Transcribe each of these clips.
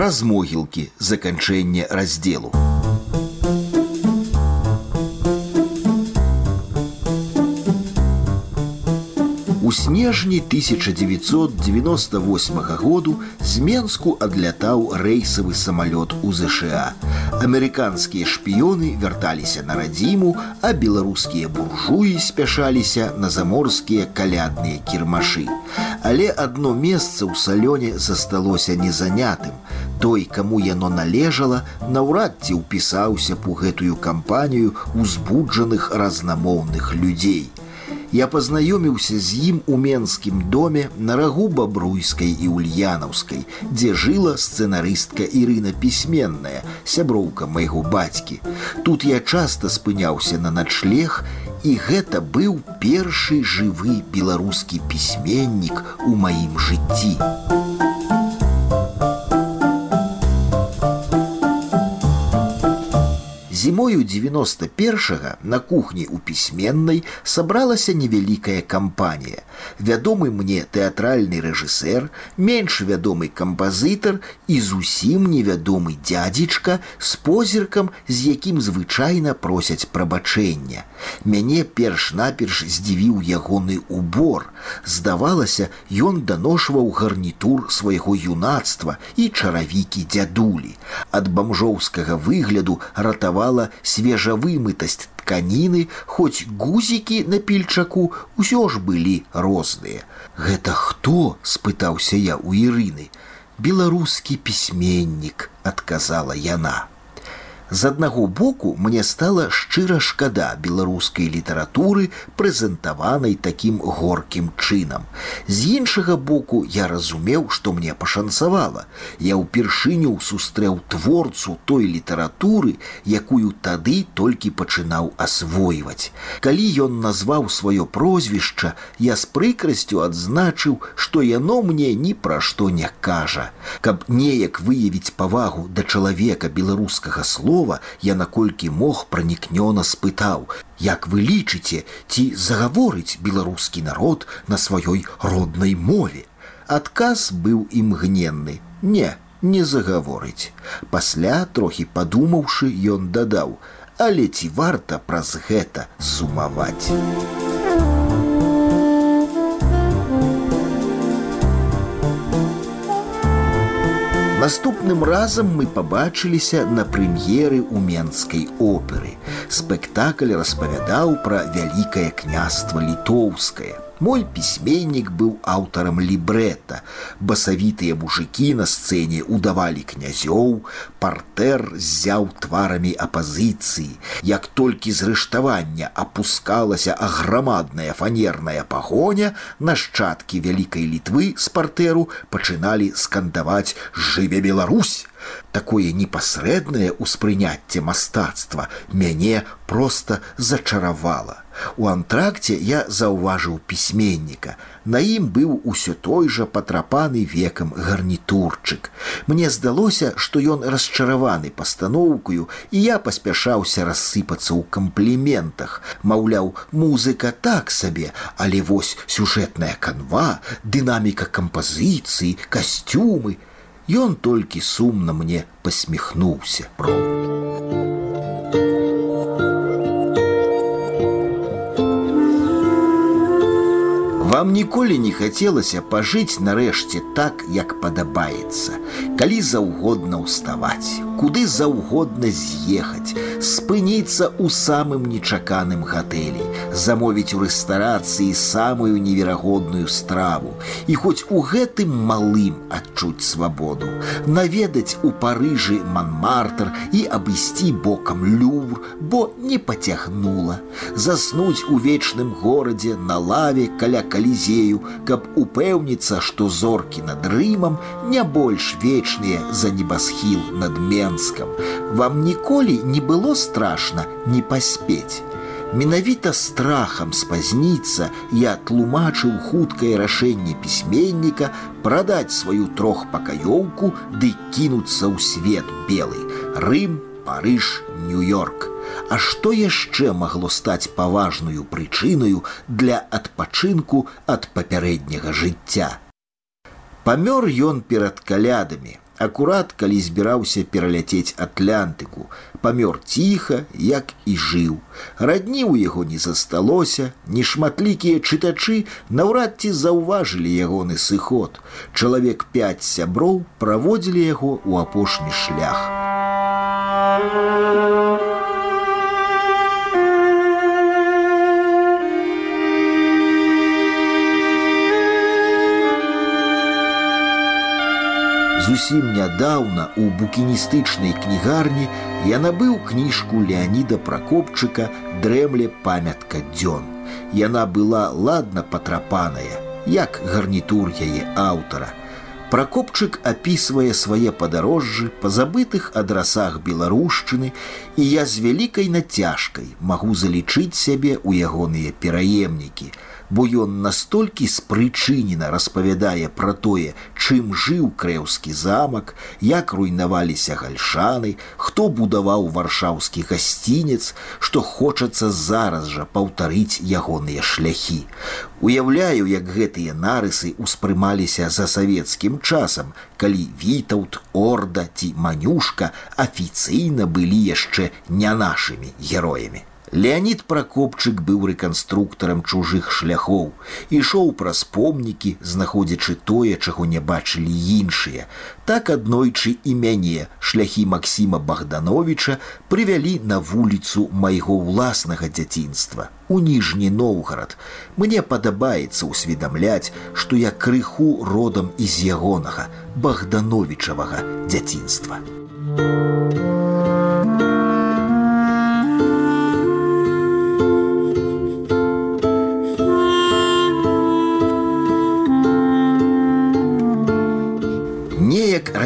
праз могілкі заканчэнне раздзелу. У снежні 1998 году з Менску адлятаў рэйсавы самалёт у ЗША. Амерыканскія шпіёны вярталіся на радзіму, а беларускія буржуі спяшаліся на заморскія калядныя кірмашы. Але адно месца ў салёне засталося незанятым. Той, каму яно належала, наўрад ці ўпісаўся б у гэтую кампанію узбуджаных разнамоўных людзей я пазнаёміўся з ім у менскім доме на рагу бабруйскай і ульянаўскай, дзе жыла сцэнарыстка Ірына пісьменная, сяброўка майго бацькі. Тут я часта спыняўся на начлег, і гэта быў першы жывы беларускі пісьменнік у маім жыцці. Зімою 91 на кухні у пісьменнай сабралася невялікая кампанія. Вядомы мне тэатральны рэжысэр, менш вядомы кампазітар і зусім невядомы дядзечка з позіркам, з якім звычайна просяць прабачэння. Мяне перш-наперш здзівіў ягоны убор. Здавалася, ён даношваў гарнітур свайго юнацтва і чаравікі дзядулі. Ад бамжоўскага выгляду ратавала свежавымытасць тканіны, хоць гузікі на пільчаку ўсё ж былі розныя. Гэта хто? — спытаўся я у Ірыны. Беларускі пісьменнік, адказала яна. З аднаго боку мне стала шчыра шкада беларускай літаратуры, прэзентаванай такім горкім чынам. З іншага боку я разумеў, што мне пашанцавала. Я ўпершыню сустрэў творцу той літаратуры, якую тады толькі пачынаў асвойваць. Калі ён назваў сваё прозвішча, я з прыкрасцю адзначыў, што яно мне ні пра што не кажа. Каб неяк выявіць павагу да чалавека беларускага слова, слова я наколькі мог пранікнёна спытаў як вы лічыце ці загаворыць беларускі народ на сваёй роднай мове? Адказ быў імгненны. Не не загаворыць пасля трохі падумаўшы ён дадаў але ці варта праз гэта сумаваць Наступным разам мы пабачыліся на прэм'еры ў менскай оперы. Спектакль распавядаў пра вялікае княства літоўскае. Мой пісьменнік быў аўтарам лібрэта. Басавітыя мужикі на сцэне удавалі князёў, партэр зяў тварамі апазіцыі. Як толькі зрэштавання апускалася аграмадная фанерная пагоня, нашчадкі вялікай літвы з партэру пачыналі скандаваць жыве Беларусь. Такое непасрэднае ўспрыняцце мастацтва мяне проста зачаравала. У антракце я заўважыў пісьменніка. На ім быў усё той жа патрапаны векам гарнітурчык. Мне здалося, што ён расчараваны пастаноўкаю, і я паспяшаўся рассыпацца ў кампліментах. Маўляў, музыка так сабе, але вось сюжэтная канва, дынаміка кампазіцыі, касцюмы, Ён толькі сумна мне посміхнуўся про. Вам ніколі не хацелася пажыць нарэшце так, як падабаецца, калі заўгодна ўставаць, куды заўгодна з'ехаць, спыніцца ў самым нечаканым гатэлі, замовіць у рэстарацыі самую неверагодную страву і хоць у гэтым малым адчуць свабоду, наведаць у парыжы манмартр і абысці бокам лювр, бо не пацягнула, заснуць у вечным горадзе на лаве каля калізею, каб упэўніцца, што зоркі над рымам не больш вечныя за небасхіл над менскам. Вам ніколі не было страшна не паспець. Менавіта страхам спазніцца я тлумачыў хуткае рашэнне пісьменніка прадаць сваю трохпакаёўку ды кінуцца ў свет белы Рым, Парыж, Нью-Йорк. А што яшчэ магло стаць паважную прычынаю для адпачынку ад папярэдняга жыцця? Памёр ён перад калядамі, акурат калі збіраўся пераляцець атлантыку памёр ціха як і жыў. Радні ў яго не засталося нешматлікія чытачы наўрад ці заўважылі ягоны сыход. Чалавек пяць сяброў праводзілі яго ў апошні шлях Зусім нядаўна у букіністычнай кнігарні я набыў кніжку Леаніда Пракопчыка дрэмле памятка дзён. Яна была ладна патрапаная, як гарнітур яе аўтара. Пракопчык апісвае свае падарожжы па забытых адрасах беларушчыны, і я з вялікай нацяжкай магу залічыць сябе ў ягоныя пераемнікі бо ён настолькі спрычынена распавядае пра тое, чым жыў крэўскі замак, як руйнаваліся гальшаны, хто будаваў варшаўскі гасцінец, што хочацца зараз жа паўтарыць ягоныя шляхі. Уяўляю, як гэтыя нарысы ўспрымаліся за савецкім часам, калі вітаўт, орда ці манюшка афіцыйна былі яшчэ не нашымі героямі. Леонид Прокопчык быў рэканструктарам чужых шляхоў, ішоў праз помнікі, знаходзячы тое, чаго не бачылі іншыя. Так аднойчы і мяне шляхі Масіма Богдановича прывялі на вуліцу майго ўласнага дзяцінства. У ніжні Ноўгарад. Мне падабаецца ўсведамляць, што я крыху родам і з ягонага Богдановичавага дзяцінства. Неяк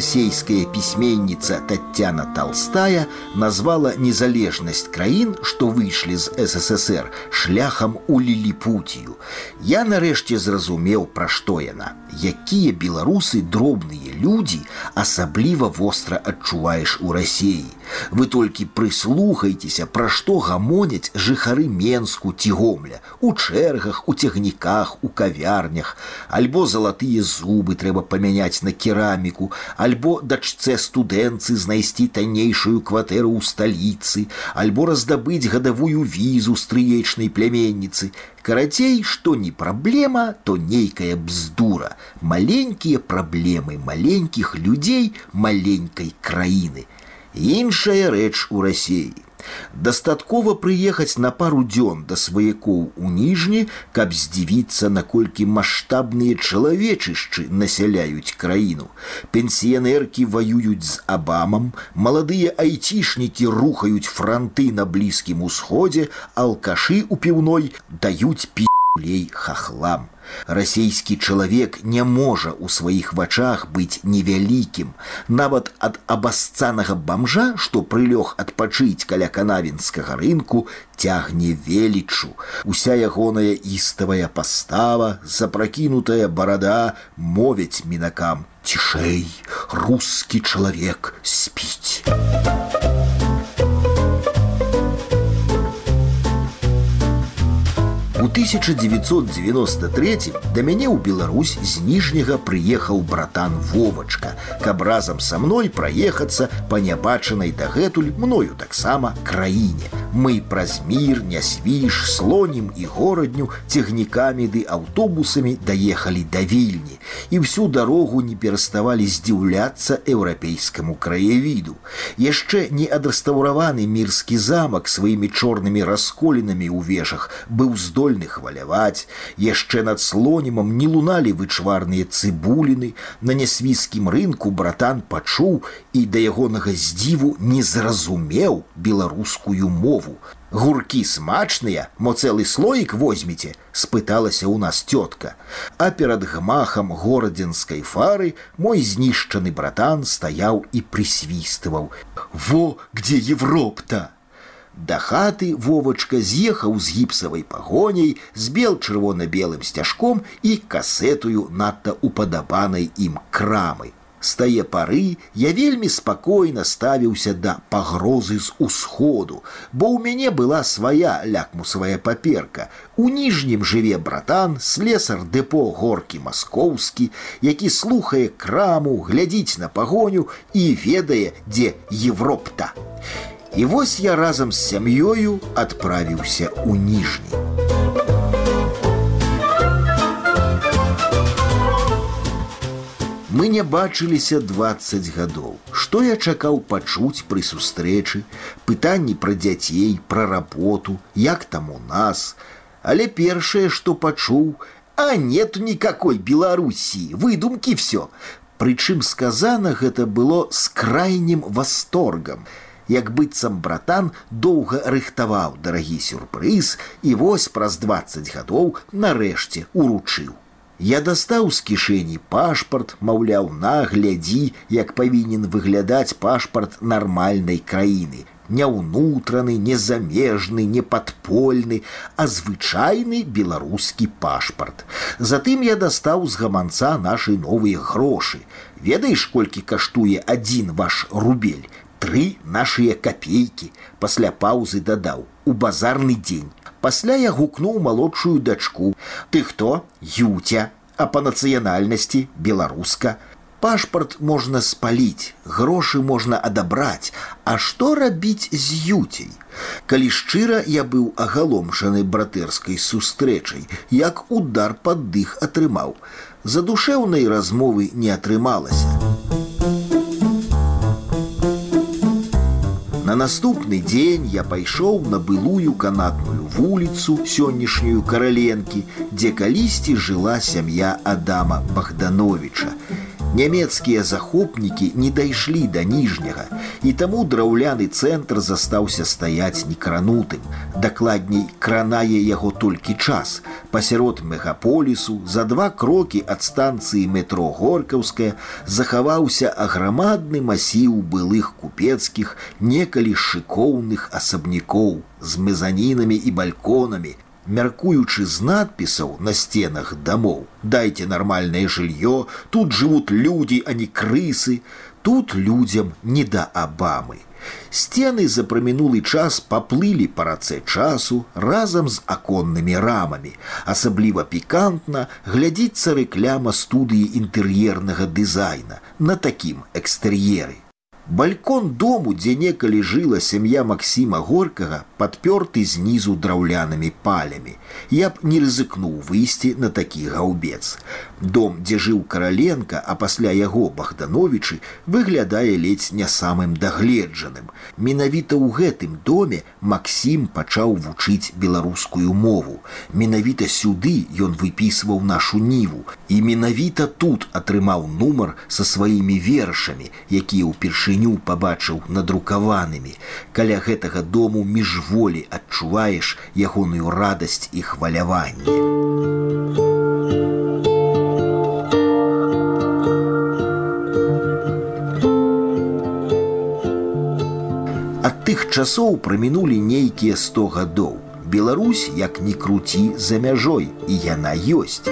расійская пісьменніца Татяна Толстая назвала незалежнасць краін, што выйшлі з ССР шляхам у ліліпутію. Я нарэшце зразумеў, пра што яна. Якія беларусы дробныя людзі асабліва востра адчуваеш у рассеі. Вы толькі прыслухайцеся, пра што гамоняць жыхары Менску цігомля, у чэргах, у цягніках, у кавярнях, альбо залатыя зубы трэба памяняць на кераміку альбо дачце студэнцы знайсці таннейшую кватэру ў сталіцы, альбо раздабыць гадавую візу стрыечнай пляменніцы. Карацей, што не праблема, то нейкая бздура, маленькія праблемы маленькіх людзей маленькай краіны. Іншая рэч у рассеі. Дастаткова прыехаць на пару дзён да сваякоў у ніжні, каб здзівіцца, наколькі маштабныя чалавечышчы насяляюць краіну. Пенсіянеркі ваююць з абамам, маладыя айцішнікі рухаюць франты на блізкім усходзе, алкашы ў піўной даюць пілей хахлам. Расійскі чалавек не можа ў сваіх вачах быць невялікім. Нават ад абасцанага бамжа, што прылёг адпачыць каля канавінскага рынку, цягне велічу. Уся ягоная іставая пастава, запракінутая барада мовяць мінакам: цішэй, рускі чалавек спіць. 1993 да мяне ў Беларусь з ніжняга прыехаў братан Вовачка, каб разам са мной праехацца па нябачанай дагэтуль мною таксама краіне. Мы праз мір, нясвіш, слонім і горадню цягнікамі ды аўтобусамі даехалі да вільні і всю дарогу не пераставалі здзіўляцца еўрапейскаму краявіду. Яшчэ не адрэстаўраваны мірскі замак сваімі чорнымі расколінамі ў вешах быў здольны хваляваць яшчэ над слонімам не луналі вычварныя цыбуліны на нясвійскім рынку братан пачуў і да ягонага здзіву не зразумеў беларускую мову гуркі смачныя мо цэлы слоік возьмеце спыталася ў нас цётка. А перад гмахам горадзенскай фары мой знішчаны братан стаяў і прысвістываў во где европта? Да хаты вовачка з'ехаў з гіпсавай пагоняй з бел чырвона-белым сцяжком і касетую надта упадабанай ім крамы. З тае пары я вельмі спакойна ставіўся да пагрозы з усходу, бо ў мяне была свая лякмусавая паперка. У ніжнім жыве братан, слесар дэпо горкі маскоўскі, які слухае краму, глядзіць на пагоню і ведае, дзе Европта. І вось я разам з сям'ёю адправіўся ў ніжні. Мы не бачыліся 20 гадоў. Што я чакаў пачуць пры сустрэчы, пытанні пра дзяцей, пра работу, як там у нас. Але першае, што пачуў, а нет никакой Беларусі, выдумкі все. Прычым сказана гэта было з крайнім восторгам. Як быццам братан доўга рыхтаваў дарагі сюрпрыз і вось праз 20 гадоў нарэшце уручыў. Я дастаў з кішэні пашпарт, маўляў, наглядзі, як павінен выглядаць пашпарт нармальнай краіны. Не ўнутраны, не замежны, не падпольны, а звычайны беларускі пашпарт. Затым я дастаў з гаманца нашы новыя грошы. Ведаеш, колькі каштуе адзін ваш рубель, тры нашыя капейкі, пасля паўзы дадаў у базарны дзень Пасля я гукнуў малодшую дачку. Ты хто? Юця, а па нацыянальнасці беларуска. Пашпарт можна спаліць, грошы можна адабраць, А што рабіць з юцей? Калі шчыра я быў агаломшаны братэрскай сустрэчай, як удар пад дых атрымаў. Задушэўнай размовы не атрымалася. На наступны дзень я пайшоў на былую канатную вуліцу сённяшнюю караленкі, дзе калісьці жыла сям'я Адама Богдановича нямецкія захопнікі не дайшлі да ніжняга і таму драўляны цэнтр застаўся стаяць некранутым. Дакладней кранае яго толькі час. Пасярод мегаполісу за два крокі ад станцыі метро горкаўская захаваўся аграмадны масіў былых купецкіх некалі шыкоўных асабнякоў з мезанінамі і бальконамі мяркуючы з надпісаў на сценах дамоў дайте нармальное жыллё тут живут люди а не крысы тут людям не да абамы сцены за прамінулы час паплылі па рацэ часу разам з аконнымі рамамі. Асабліва пікантна глядзіцца рэкляма студыі інтэр'ернага дызайна на такім экстэр'еры Балькон дому, дзе некалі жыла сям'я Масіма горкага, падпёрты знізу драўлянымі палямі. Я б не рызыкнуў выйсці на такі гаўбец. Дом, дзе жыў караленка, а пасля яго Богдановичы выглядае ледзь не самым дагледжаным. Менавіта ў гэтым доме Масім пачаў вучыць беларускую мову. Менавіта сюды ён выпісваў нашу ніву. І менавіта тут атрымаў нумар са сваімі вершамі, якія ўпершыню меню пабачыў надрукаванымі. Каля гэтага дому міжволі адчуваеш ягоную радасць і хваляванне. Ад тых часоў прамінулі нейкія 100 гадоў. Беларусь як ні круці за мяжой і яна ёсць.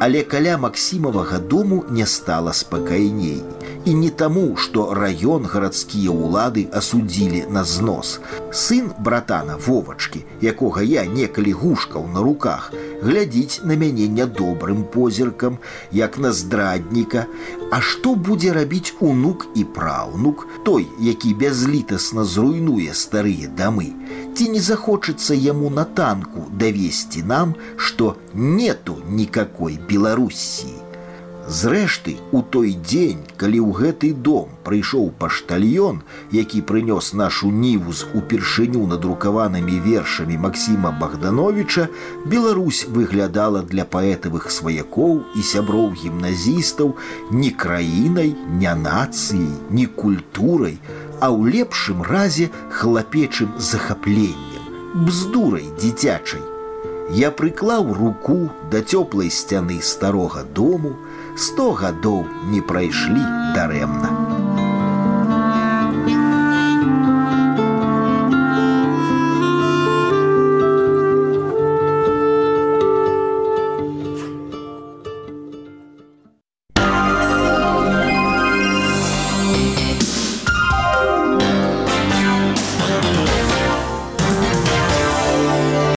Але каля Масімавага дому не стала спакайней і не таму, што раён гарадскія ўлады асудзілі на знос. Сын братана вовачкі, якога я некалі гушкаў на руках, глядзіць на мяне нядобрым позіркам, як на здрадніка. А што будзе рабіць унук і праўнук, той, які бязлітасна зруйнуе старыя дамы. Ці не захочацца яму на танку давесці нам, што нету никакой Беларусі. Зрэшты, у той дзень, калі ў гэты дом прыйшоў паштальён, які прынёс нашу ніву з упершыню надрукаванымі вершамі Масіма Богдановича, Беларусь выглядала для паэтавых сваякоў і сяброў гімназістаў не краінай, не нацыяй, не культурай, а ў лепшым разе хлапечым захапленнем, бздурай дзіцячай. Я прыклаў руку да цёплай сцяны старога дому, сто гадоў не прайшлі дарэмна.